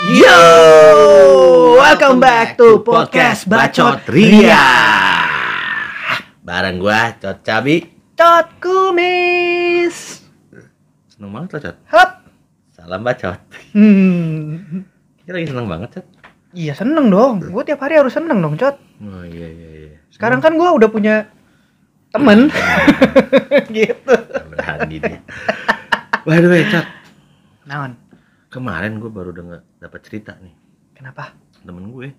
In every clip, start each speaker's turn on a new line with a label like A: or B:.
A: Yo, welcome back to podcast Bacot Ria.
B: Bareng gua Cot Cabi.
A: Cot kumis.
B: Seneng banget lo Cot.
A: Hap.
B: Salam bacot.
A: Hmm.
B: Kita lagi seneng banget Cot.
A: Iya seneng dong. Gue tiap hari harus seneng dong, Cot.
B: Oh iya iya iya.
A: Sekarang kan gue udah punya temen. gitu.
B: Berani dia. By the way Cot,
A: Naon?
B: Kemarin gue baru denger dapat cerita nih
A: Kenapa?
B: temen gue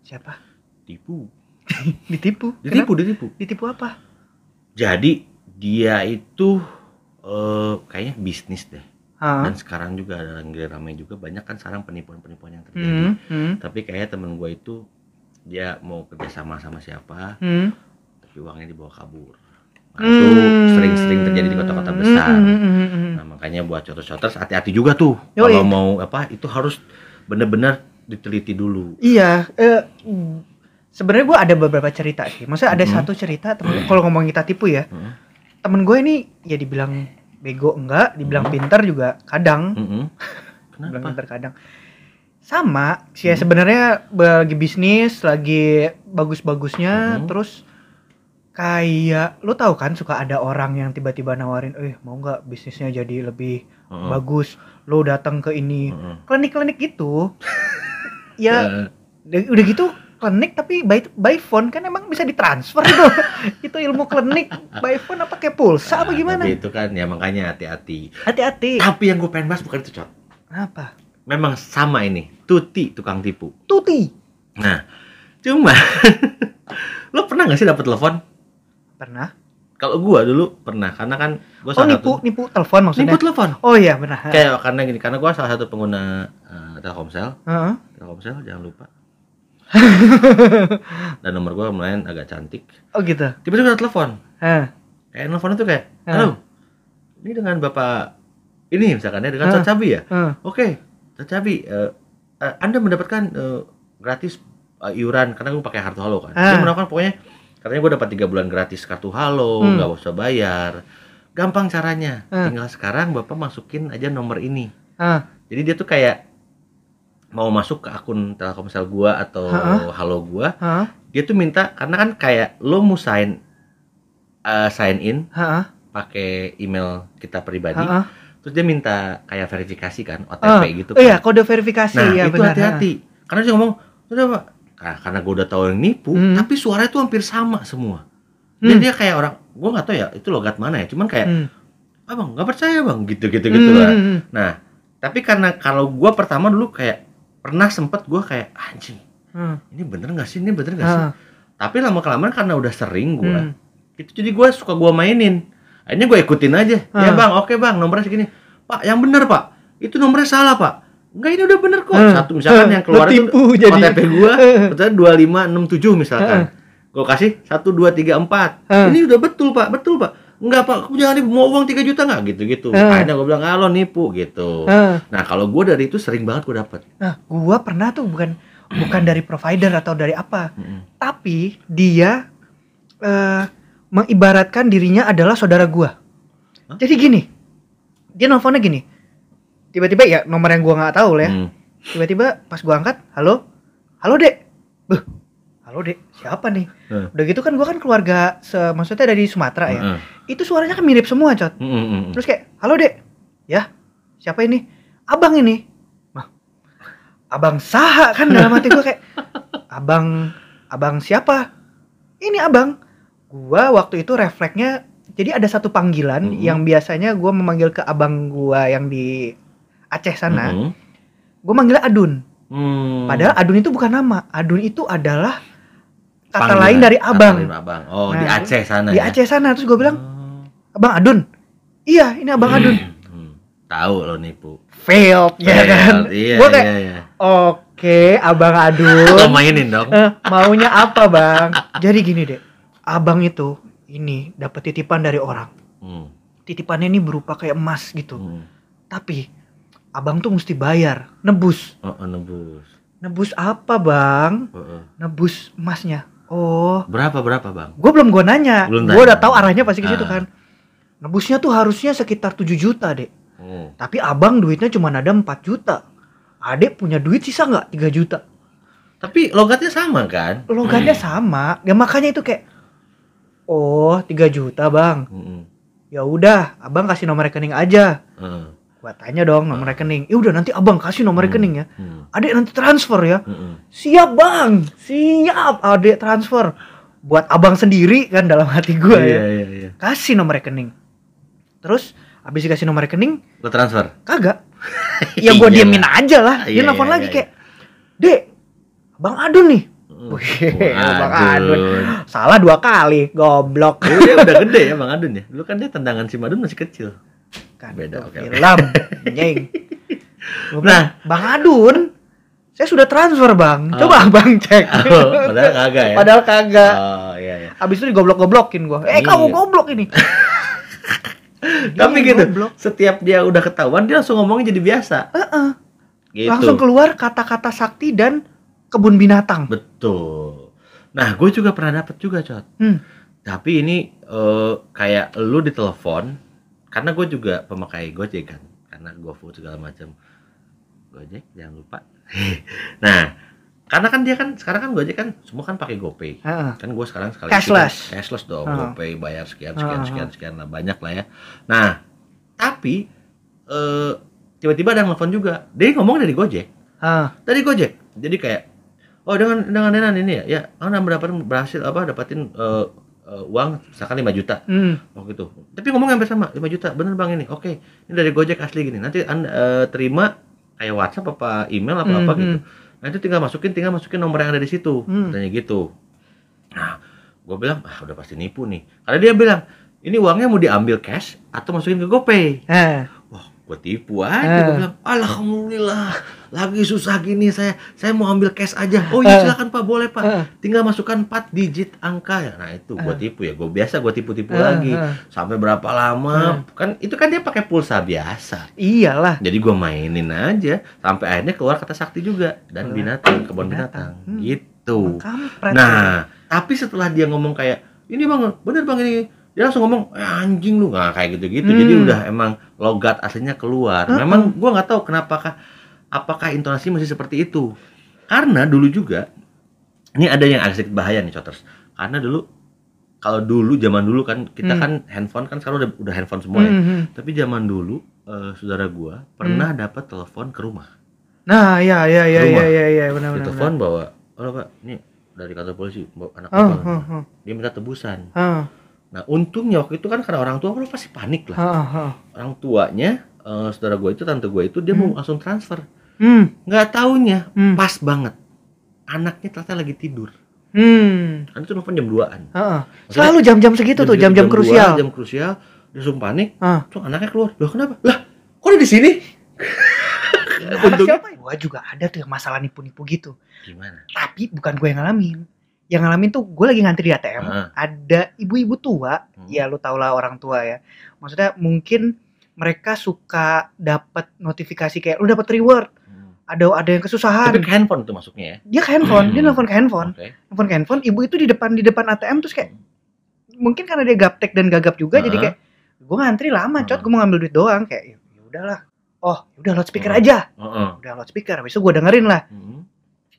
A: Siapa?
B: tipu.
A: Ditipu.
B: Ditipu,
A: Kenapa?
B: ditipu.
A: Ditipu apa?
B: Jadi dia itu eh kayaknya bisnis deh.
A: Hah?
B: Dan sekarang juga ada lagi ramai juga banyak kan sekarang penipuan-penipuan yang terjadi.
A: Hmm. Hmm.
B: Tapi kayaknya temen gue itu dia mau kerjasama sama siapa,
A: Hmm.
B: tapi uangnya dibawa kabur. Nah, itu
A: Hmm.
B: sering-sering terjadi di kota-kota besar.
A: Hmm, hmm, hmm, hmm.
B: Nah, makanya buat shoters-shoters hati-hati juga tuh. Kalau mau apa itu harus bener-bener diteliti dulu.
A: Iya, eh, sebenarnya gue ada beberapa cerita sih. Maksudnya ada
B: Mhm.
A: satu cerita temen kalau ngomong kita tipu ya,
B: Heeh.
A: temen gue ini ya dibilang bego enggak, dibilang
B: Mhm.
A: pintar juga kadang, dibilang
B: Kenapa?
A: pintar kadang. Sama sih ya
B: Mhm.
A: sebenarnya lagi bisnis, lagi bagus-bagusnya,
B: Mhm.
A: terus kayak lu tahu kan suka ada orang yang tiba-tiba nawarin, eh mau nggak bisnisnya jadi lebih
B: Heeh.
A: bagus, lu datang ke ini
B: Heeh.
A: klinik-klinik gitu, ya
B: Eh,
A: udah, gitu klinik tapi by by phone kan emang bisa ditransfer tuh itu ilmu klinik by phone apa kayak pulsa apa
B: nah,
A: gimana
B: Tapi itu kan ya makanya hati-hati.
A: hati-hati
B: Tapi yang gue pengen bahas bukan itu, Cot.
A: apa
B: Memang sama ini, Tuti tukang tipu.
A: tuti
B: Nah, cuma lo pernah gak sih dapat telepon?
A: Pernah
B: Kalau gua dulu pernah, karena kan gua
A: oh
B: salah
A: nipu
B: satu
A: nipu telepon maksudnya
B: nipu telepon.
A: oh iya benar
B: Kayak karena gini, karena gua salah satu pengguna eh, Telkomsel,
A: Heeh.
B: Telkomsel jangan lupa. Dan nomor gua lumayan agak cantik.
A: oh gitu
B: Tiba-tiba ada telepon.
A: Hah.
B: Kayak telepon itu kayak. "Halo. Ini dengan Bapak ini misalkan ya dengan. Cot Cabi ya?"
A: Heeh.
B: Oke, Cot Cabi, eh, eh, Anda mendapatkan eh, gratis eh, iuran karena gue pakai kartu Halo kan. Dia
A: Ah.
B: menawarkan pokoknya katanya gue dapat tiga bulan gratis kartu Halo,
A: Hmm.
B: nggak usah bayar. Gampang caranya.
A: Ah.
B: Tinggal sekarang Bapak masukin aja nomor ini.
A: Ah.
B: Jadi dia tuh kayak mau masuk ke akun Telkomsel gua atau
A: Ha-ha.
B: Halo gua,
A: Hah?
B: dia tuh minta karena kan kayak lo mau sign eh, sign in pakai email kita pribadi,
A: Hah?
B: terus dia minta kayak verifikasi kan, OTP
A: Ah.
B: gitu
A: oh
B: kan.
A: iya kode verifikasi
B: Nah,
A: ya
B: itu hati-hati. Karena dia ngomong, udah pak, Nah, karena gue udah tahu yang nipu,
A: Hmm.
B: tapi suaranya tuh hampir sama semua.
A: Hmm.
B: Dan dia kayak orang, gue nggak tahu ya, itu logat mana ya, cuman kayak,
A: Hmm.
B: abang nggak percaya bang, gitu-gitu gitu
A: Hmm,
B: lah.
A: hmm, hmm.
B: Nah, tapi karena kalau gue pertama dulu kayak pernah sempet gue kayak anjing,
A: Hmm.
B: ini bener nggak sih, ini bener nggak sih?
A: Ah.
B: Tapi lama kelamaan karena udah sering gue,
A: Hmm.
B: itu jadi gue suka gue mainin. Akhirnya gue ikutin aja. Ya
A: Ah.
B: bang, oke bang, nomornya segini. Pak, yang bener pak, itu nomornya salah pak. Enggak ini udah bener kok.
A: Ah.
B: Satu misalkan
A: Ah.
B: yang keluar itu
A: jadi.
B: OTP gua
A: Ah.
B: betul 2567 misalkan. Gue kasih 1234.
A: Ah.
B: Ini udah betul Pak, betul Pak. Enggak Pak, kamu jangan mau uang 3 juta enggak gitu-gitu.
A: Ah.
B: Akhirnya gue bilang, "Ah, lo nipu." gitu.
A: Ah.
B: Nah, kalau gue dari itu sering banget gue dapet.
A: Nah, gua pernah tuh bukan bukan dari provider atau dari apa, tapi dia eh mengibaratkan dirinya adalah saudara gua. Jadi gini, dia nelfonnya gini. Tiba-tiba ya nomor yang gua nggak tahu lah ya.
B: Hmm.
A: Tiba-tiba pas gua angkat, halo, halo dek, Beuh, halo dek, siapa nih?
B: Hmm.
A: Udah gitu kan gua kan keluarga, se maksudnya dari Sumatera ya.
B: Heeh.
A: Itu suaranya kan mirip semua, cot.
B: Mm, mm, mm.
A: Terus kayak, halo dek, ya, siapa ini? Abang ini. Mah, abang saha kan dalam hati gue kayak, abang, abang siapa? Ini abang. Gua waktu itu refleksnya, jadi ada satu panggilan
B: Mhm.
A: yang biasanya gua memanggil ke abang gua yang di Aceh sana,
B: Mm,
A: gue manggilnya Adun.
B: mm.
A: Padahal Adun itu bukan nama, Adun itu adalah kata
B: Panggilan,
A: lain dari abang
B: abang. Oh, di
A: Nah,
B: Aceh sana
A: di
B: ya.
A: Aceh sana. Terus gue bilang,
B: Oh.
A: abang Adun. Iya, ini abang Adun.
B: Hmm. Tahu lo nipu.
A: Failed, ya kan?
B: Iya,
A: Gua kayak,
B: iya, iya.
A: Oke, Abang
B: Lo
A: Adun.
B: mainin dong.
A: Eh, maunya apa, Bang? Jadi gini, Dek. Abang itu ini dapat titipan dari orang.
B: Hmm.
A: Titipannya ini berupa kayak emas gitu.
B: Hmm.
A: Tapi Abang tuh mesti bayar, nebus.
B: Oh, oh, nebus.
A: Nebus apa, Bang?
B: Oh, oh.
A: Nebus emasnya. Oh,
B: Berapa berapa bang?
A: gue belum gue nanya. Gue udah tahu arahnya pasti ke situ
B: Ah.
A: kan. Nebusnya tuh harusnya sekitar 7 juta, Dek.
B: Oh.
A: Tapi abang duitnya cuma ada 4 juta. adek punya duit sisa nggak 3 juta
B: Tapi logatnya sama kan?
A: logatnya sama ya makanya itu kayak oh 3 juta bang
B: Mm-mm.
A: ya udah abang kasih nomor rekening aja
B: Heeh.
A: Gua tanya dong nomor rekening ya udah nanti abang kasih nomor rekening ya
B: Hmm.
A: adek nanti transfer ya
B: Mm-mm.
A: siap bang siap adek transfer buat abang sendiri kan dalam hati gua
B: Iya,
A: ya
B: iya, iya.
A: kasih nomor rekening terus habis dikasih nomor rekening
B: Lo transfer.
A: kagak ya gua
B: Iya
A: diemin
B: lah.
A: aja lah dia
B: Iya,
A: nelfon
B: iya,
A: lagi
B: iya,
A: kayak dek bang Adun nih
B: Mm.
A: Wih, Bang
B: Adun.
A: Salah dua kali goblok
B: dia udah gede ya Bang Adun ya. Dulu kan dia tendangan si Madun masih kecil.
A: Kan
B: Beda, oke.
A: film anjing bilang,
B: Nah.
A: bang Adun saya sudah transfer bang
B: Oh.
A: coba abang cek
B: Oh, padahal kagak ya.
A: padahal kagak
B: Oh, iya iya.
A: Abis itu digoblok-goblokin gua. Eh
B: Iya.
A: kamu goblok ini.
B: Tapi
A: Iya,
B: gitu,
A: goblok.
B: setiap dia udah ketahuan dia langsung ngomongnya jadi biasa.
A: Heeh.
B: Gitu.
A: Langsung keluar kata-kata sakti dan kebun binatang.
B: Betul. Nah, gue juga pernah dapet juga, Cot.
A: Hmm.
B: Tapi ini eh, kayak lu ditelepon karena gue juga pemakai Gojek kan, karena GoFood segala macam. Gojek jangan lupa. nah, karena kan dia kan sekarang kan Gojek kan semua kan pakai GoPay.
A: Heeh.
B: Kan gue sekarang sekali
A: Cashless.
B: kan cashless dong,
A: Ah.
B: GoPay bayar sekian sekian
A: Ah.
B: sekian sekian lah banyak lah ya. Nah, tapi eh tiba-tiba ada telepon juga. Dia ngomong dari Gojek
A: Heeh.
B: dari Gojek. Jadi kayak oh dengan dengan dengan ini ya, ya, anda mendapatkan berhasil apa dapatin eh, eh, uang misalkan 5 juta
A: Hmm.
B: waktu itu. Tapi ngomong hampir sama 5 juta, bener bang ini. Oke, ini dari Gojek asli gini. Nanti anda eh, terima kayak WhatsApp apa email apa apa
A: Hmm,
B: gitu.
A: hmm.
B: Nanti tinggal masukin, tinggal masukin nomor yang ada di situ.
A: Hmm.
B: Katanya gitu. Nah, gue bilang ah udah pasti nipu nih. Karena dia bilang ini uangnya mau diambil cash atau masukin ke GoPay.
A: Eh.
B: Wah, gue tipu aja.
A: Eh.
B: Gue bilang, alhamdulillah, lagi susah gini saya, saya mau ambil cash aja. Oh iya
A: Eh.
B: silakan pak, boleh pak.
A: Eh.
B: Tinggal masukkan 4 digit angka ya. Nah itu gue
A: Eh.
B: tipu ya. Gue biasa gue tipu-tipu
A: Eh,
B: lagi.
A: eh.
B: Sampai berapa lama? Kan itu kan dia pakai pulsa biasa.
A: Iyalah.
B: Jadi gue mainin aja sampai akhirnya keluar kata sakti juga dan binatang kebun
A: binatang.
B: binatang.
A: Hmm.
B: Gitu.
A: Kampret.
B: Nah, tapi setelah dia ngomong kayak ini bang, bener bang ini, dia langsung ngomong eh, anjing lu nggak kayak gitu-gitu.
A: Hmm.
B: Jadi udah emang logat aslinya keluar.
A: Uh-uh.
B: Memang gua nggak tahu kenapa apakah intonasi masih seperti itu. Karena dulu juga ini ada yang agak sedikit bahaya nih Coters. Karena dulu kalau dulu zaman dulu kan kita
A: Hmm.
B: kan handphone kan sekarang udah, udah handphone semua ya.
A: Hmm, hmm.
B: Tapi zaman dulu eh, saudara gua pernah dapat telepon ke rumah.
A: Nah, ya ya ya
B: Rumah.
A: ya ya ya benar benar.
B: Ditelepon bawa, "Halo Pak, ini dari kantor polisi, bawa anak
A: Oh,
B: bapak."
A: oh, oh.
B: Dia minta tebusan.
A: Oh,
B: Nah untungnya waktu itu kan karena orang tua kan pasti panik lah.
A: oh, oh.
B: Orang tuanya, eh, saudara gue itu, tante gue itu dia mau langsung transfer.
A: Hmm.
B: Nggak taunya
A: Hmm.
B: pas banget. Anaknya ternyata lagi tidur.
A: Hmm.
B: Kan itu nelfon jam 2an.
A: Heeh. Selalu jam-jam segitu tuh, jam-jam krusial.
B: Jam krusial. Dia langsung panik. Terus anaknya keluar. Loh kenapa? Lah kok dia di sini?
A: Anak
B: Untung-
A: siapa? Gua juga ada tuh yang masalah nipu-nipu gitu.
B: Gimana?
A: Tapi bukan gue yang ngalamin. Yang ngalamin tuh gue lagi ngantri di ATM.
B: Ah.
A: Ada ibu-ibu tua.
B: Hmm.
A: Ya lu tau lah orang tua ya. Maksudnya mungkin mereka suka dapat notifikasi kayak lu dapat reward.
B: Hmm.
A: Ada ada yang kesusahan.
B: Tapi ke handphone tuh masuknya ya?
A: Dia ke handphone, dia
B: Hmm.
A: nelfon ke handphone.
B: Oke.
A: Nelfon ke handphone, ibu itu di depan di depan ATM terus kayak mungkin karena dia gaptek dan gagap juga jadi
B: Ah.
A: kayak gue ngantri lama cot
B: Ah.
A: gue mau ngambil duit doang kayak ya udahlah oh udah loudspeaker
B: Ah.
A: aja
B: Heeh.
A: udah loudspeaker habis itu gue dengerin lah
B: Hmm.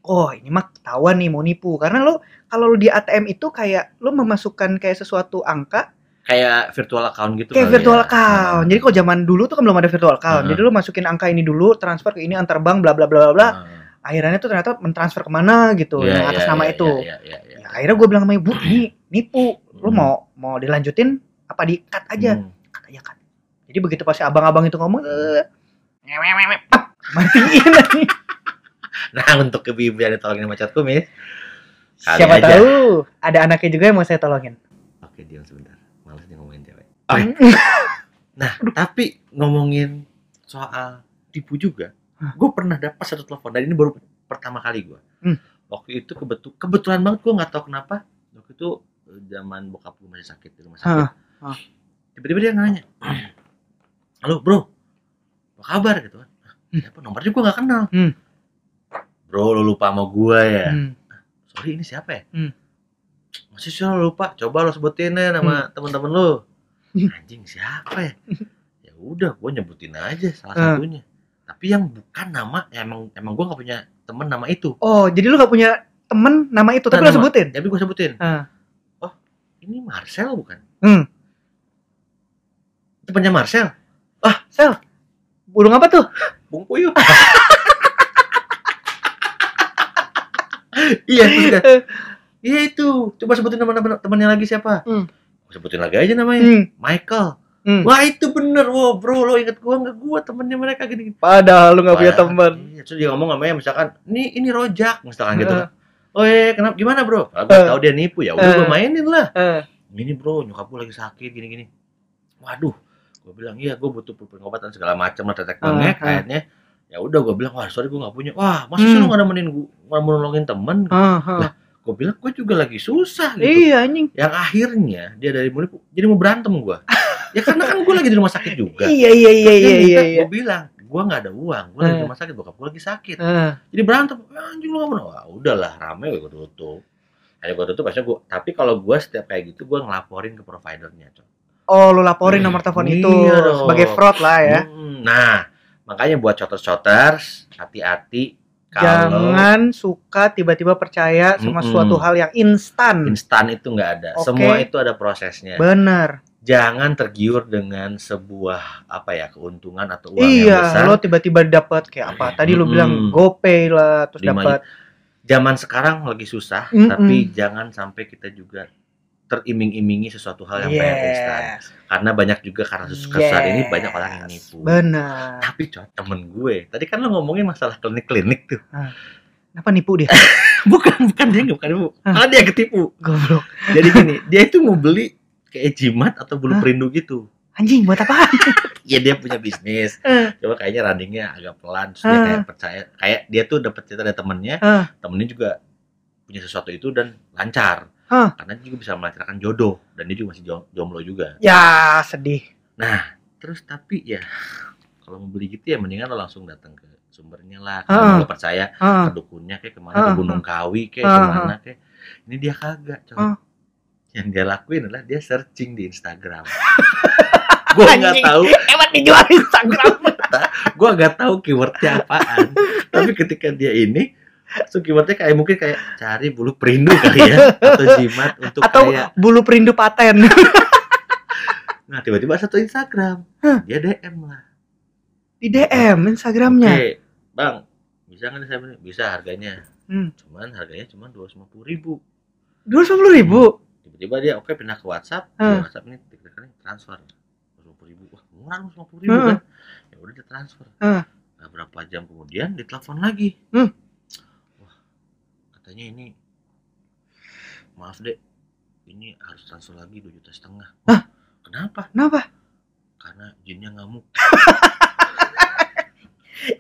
A: oh ini mah ketahuan nih mau nipu karena lo kalau lo di ATM itu kayak lo memasukkan kayak sesuatu angka
B: Kayak virtual account gitu
A: kayak virtual
B: ya.
A: account jadi kalau zaman dulu tuh kan belum ada virtual account
B: Ah.
A: jadi lo masukin angka ini dulu transfer ke ini antar bank bla bla bla bla bla
B: Ah.
A: akhirnya tuh ternyata mentransfer ke mana gitu
B: Iya,
A: yang atas
B: iya,
A: nama
B: iya,
A: itu
B: iya, iya, iya.
A: Ya, akhirnya gue bilang sama ibu ini nipu lo
B: Hmm.
A: mau mau dilanjutin apa di cut aja
B: Hmm.
A: cut aja cut jadi begitu pas si abang-abang itu ngomong eh, matiin aja.
B: Nah untuk ibu-ibu yang ditolongin sama cat kumis
A: siapa
B: aja.
A: tahu ada anaknya juga yang mau saya tolongin
B: Oke diam sebentar Males nih ngomongin cewek Oke. Nah tapi ngomongin soal tipu juga. Gue pernah dapat satu telepon Dan ini baru pertama kali gue
A: Hmm.
B: Waktu itu kebetul kebetulan banget gue nggak tahu kenapa Waktu itu eh, zaman bokap gue masih sakit di rumah sakit. Tiba-tiba dia nanya Halo bro Apa kabar gitu kan
A: Hmm.
B: Siapa nomornya gue gak kenal
A: Hmm.
B: Bro lu lupa sama gue ya
A: Hmm.
B: sorry ini siapa ya?
A: Hmm.
B: Masih sih lo lupa, coba lo sebutin deh nama teman-teman lo.
A: Hmm.
B: Anjing siapa ya? ya udah, gue nyebutin aja salah
A: Hmm.
B: satunya. tapi yang bukan nama ya emang emang gue nggak punya temen nama itu
A: Oh, jadi lu gak punya temen nama itu, tapi
B: Nah,
A: lu
B: nama-
A: sebutin.
B: tapi gue sebutin
A: Ah.
B: oh ini Marcel bukan
A: Hmm.
B: temannya Marcel
A: Sel, burung apa tuh?
B: Bung Puyuh iya kan, iya itu coba sebutin nama temannya lagi siapa
A: Hmm.
B: Sebutin lagi aja namanya
A: Hmm.
B: Michael
A: Hmm.
B: wah itu bener wow bro lo inget gua nggak gua temennya mereka gini
A: Padahal lu gak punya temen.
B: Iya, terus dia ngomong namanya misalkan, ini ini rojak misalkan gitu
A: Eh.
B: kan. Oh iya, kenapa gimana bro? Ah, gue
A: Eh.
B: tahu dia nipu ya, udah
A: Eh.
B: gue mainin lah.
A: Eh,
B: Gini bro, nyokap gue lagi sakit gini-gini. Waduh, gue bilang iya gue butuh pengobatan segala macam lah tetek bengek
A: Eh, eh.
B: akhirnya. Ya udah gue bilang wah sorry gue nggak punya. Wah masa sih
A: Hmm.
B: lu nggak nemenin gue, nggak mau nolongin temen?
A: ah.
B: Lah, Gue bilang gue juga lagi susah gitu.
A: Iya anjing.
B: Yang akhirnya dia dari mulut jadi mau berantem gue. ya karena kan gue lagi di rumah sakit juga.
A: Iya iya iya iya iya. iya.
B: Gue bilang gue nggak ada uang, gue lagi di
A: Eh.
B: rumah sakit, bokap gue lagi sakit
A: Ah,
B: jadi berantem "Ah, anjing lu mau wah udahlah rame gue tutup akhirnya gue tutup maksudnya gue tapi kalau gue setiap kayak gitu gue ngelaporin ke providernya Cok.
A: Oh, lu laporin nomor telepon
B: Iya
A: itu sebagai fraud lah ya.
B: Hmm, nah makanya buat shoters-shoters hati-hati
A: Jangan suka tiba-tiba percaya sama
B: Mm-mm.
A: suatu hal yang instan.
B: instan itu nggak ada
A: Oke.
B: semua itu ada prosesnya
A: Bener.
B: jangan tergiur dengan sebuah apa ya keuntungan atau uang yang
A: Iya,
B: besar
A: lo tiba-tiba dapat kayak apa? Tadi lu
B: Mm-mm.
A: bilang GoPay lah, terus dapat
B: zaman sekarang lagi susah
A: Mm-mm.
B: tapi jangan sampai kita juga teriming-imingi sesuatu hal yang pengen instan
A: Yes.
B: karena banyak juga karena kasus kesar ini
A: Yes.
B: banyak orang yang nipu
A: Benar.
B: tapi coy temen gue tadi kan lo ngomongin masalah klinik-klinik tuh
A: Kenapa nipu dia?
B: bukan bukan dia nggak bukan nipu malah dia ketipu
A: Goblok.
B: jadi gini dia itu mau beli kayak jimat atau bulu perindu gitu
A: Anjing buat apaan?
B: ya dia punya bisnis
A: Eh.
B: coba kayaknya running-nya agak pelan terus dia
A: Hah?
B: kayak percaya kayak dia tuh dapat cerita dari temennya
A: Hah?
B: temennya juga punya sesuatu itu dan lancar
A: Hah?
B: karena dia juga bisa melancarkan jodoh dan dia juga masih jom- jomblo juga
A: Ya, sedih.
B: Nah, terus tapi ya kalau mau beli gitu ya mendingan lo langsung datang ke sumbernya lah.
A: Ah.
B: Kalau lo percaya
A: Ah,
B: ke dukunnya kayak ke mana
A: Ah.
B: ke Gunung Kawi kayak
A: Ah.
B: ke mana kayak. Ini dia kagak, coy.
A: Ah.
B: Yang dia lakuin adalah dia searching di Instagram. gua nggak tahu,
A: Hebat dijual Instagram.
B: gua nggak tahu keywordnya apaan. tapi ketika dia ini So keywordnya kayak mungkin kayak cari bulu perindu kali ya atau jimat untuk
A: Atau
B: kayak
A: bulu perindu paten.
B: nah tiba-tiba satu Instagram
A: Hah.
B: dia DM lah
A: Di DM Instagramnya.
B: Oke, bang, bisa nih saya? Bisa harganya.
A: Hmm.
B: Cuman harganya cuma dua ratus ribu.
A: Dua ratus ribu.
B: Tiba-tiba dia oke pindah ke WhatsApp,
A: Hmm.
B: di WhatsApp ini tik-tik transfer dua ratus ribu. Wah murah dua ratus ribu
A: Hmm.
B: kan? Ya udah dia transfer.
A: Hmm.
B: Nah, berapa jam kemudian ditelepon lagi.
A: Hmm.
B: Katanya ini maaf dek, ini harus transfer lagi dua juta setengah.
A: Hah?
B: Kenapa?
A: Kenapa?
B: Karena jinnya ngamuk.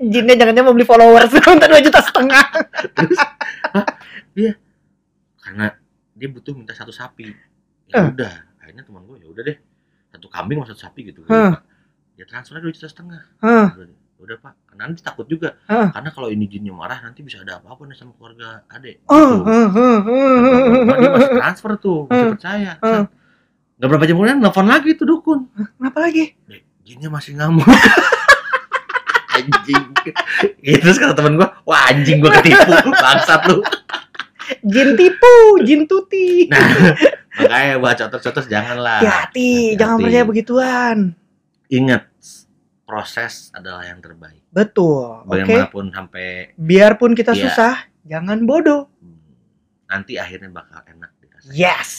A: Jinnya jangan-jangan mau beli followers untuk dua juta setengah.
B: karena dia butuh minta satu sapi ya udah akhirnya teman gue ya udah deh satu kambing sama satu sapi gitu
A: Hah.
B: dia transfer dua juta setengah
A: Hah.
B: Udah, pak karena nanti takut juga
A: Hah.
B: karena kalau ini jinnya marah nanti bisa ada apa-apa nih sama keluarga adek
A: Oh,
B: gitu.
A: oh, oh, oh,
B: Nah, dia masih
A: oh.
B: transfer tuh masih
A: Hah.
B: percaya
A: Hah.
B: nggak berapa jam kemudian nelfon lagi tuh dukun
A: Kenapa lagi?
B: jinnya masih ngamuk anjing itu terus kata temen gue wah anjing gue ketipu bangsat lu
A: Jin tipu, jin tuti.
B: nah makanya buat cotos-cotos janganlah
A: Hati-hati, jangan percaya begituan.
B: ingat proses adalah yang terbaik
A: Betul. Oke.
B: bagaimanapun sampai
A: Biarpun kita
B: Iya.
A: susah, jangan bodoh.
B: hmm, nanti akhirnya bakal enak dikasih
A: Yes.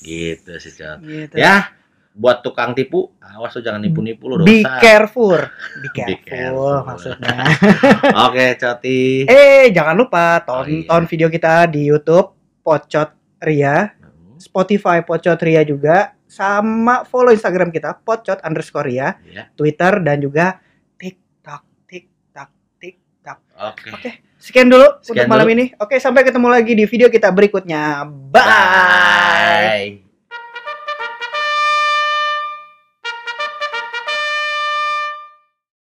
B: gitu sih Cot.
A: Gitu.
B: ya buat tukang tipu awas lu jangan nipu-nipu lu
A: Be
B: dosa
A: careful. Be careful,
B: careful.
A: maksudnya.
B: oke Coti
A: eh, jangan lupa tonton
B: Oh, iya.
A: video kita di YouTube Pocot Ria,
B: Hmm,
A: Spotify Pocot Ria juga, sama follow Instagram kita Pocot underscore
B: ya
A: Twitter dan juga TikTok, TikTok, TikTok.
B: oke
A: Oke, sekian dulu
B: Sekian
A: untuk malam
B: dulu.
A: ini. Oke, sampai ketemu lagi di video kita berikutnya. Bye.
B: bye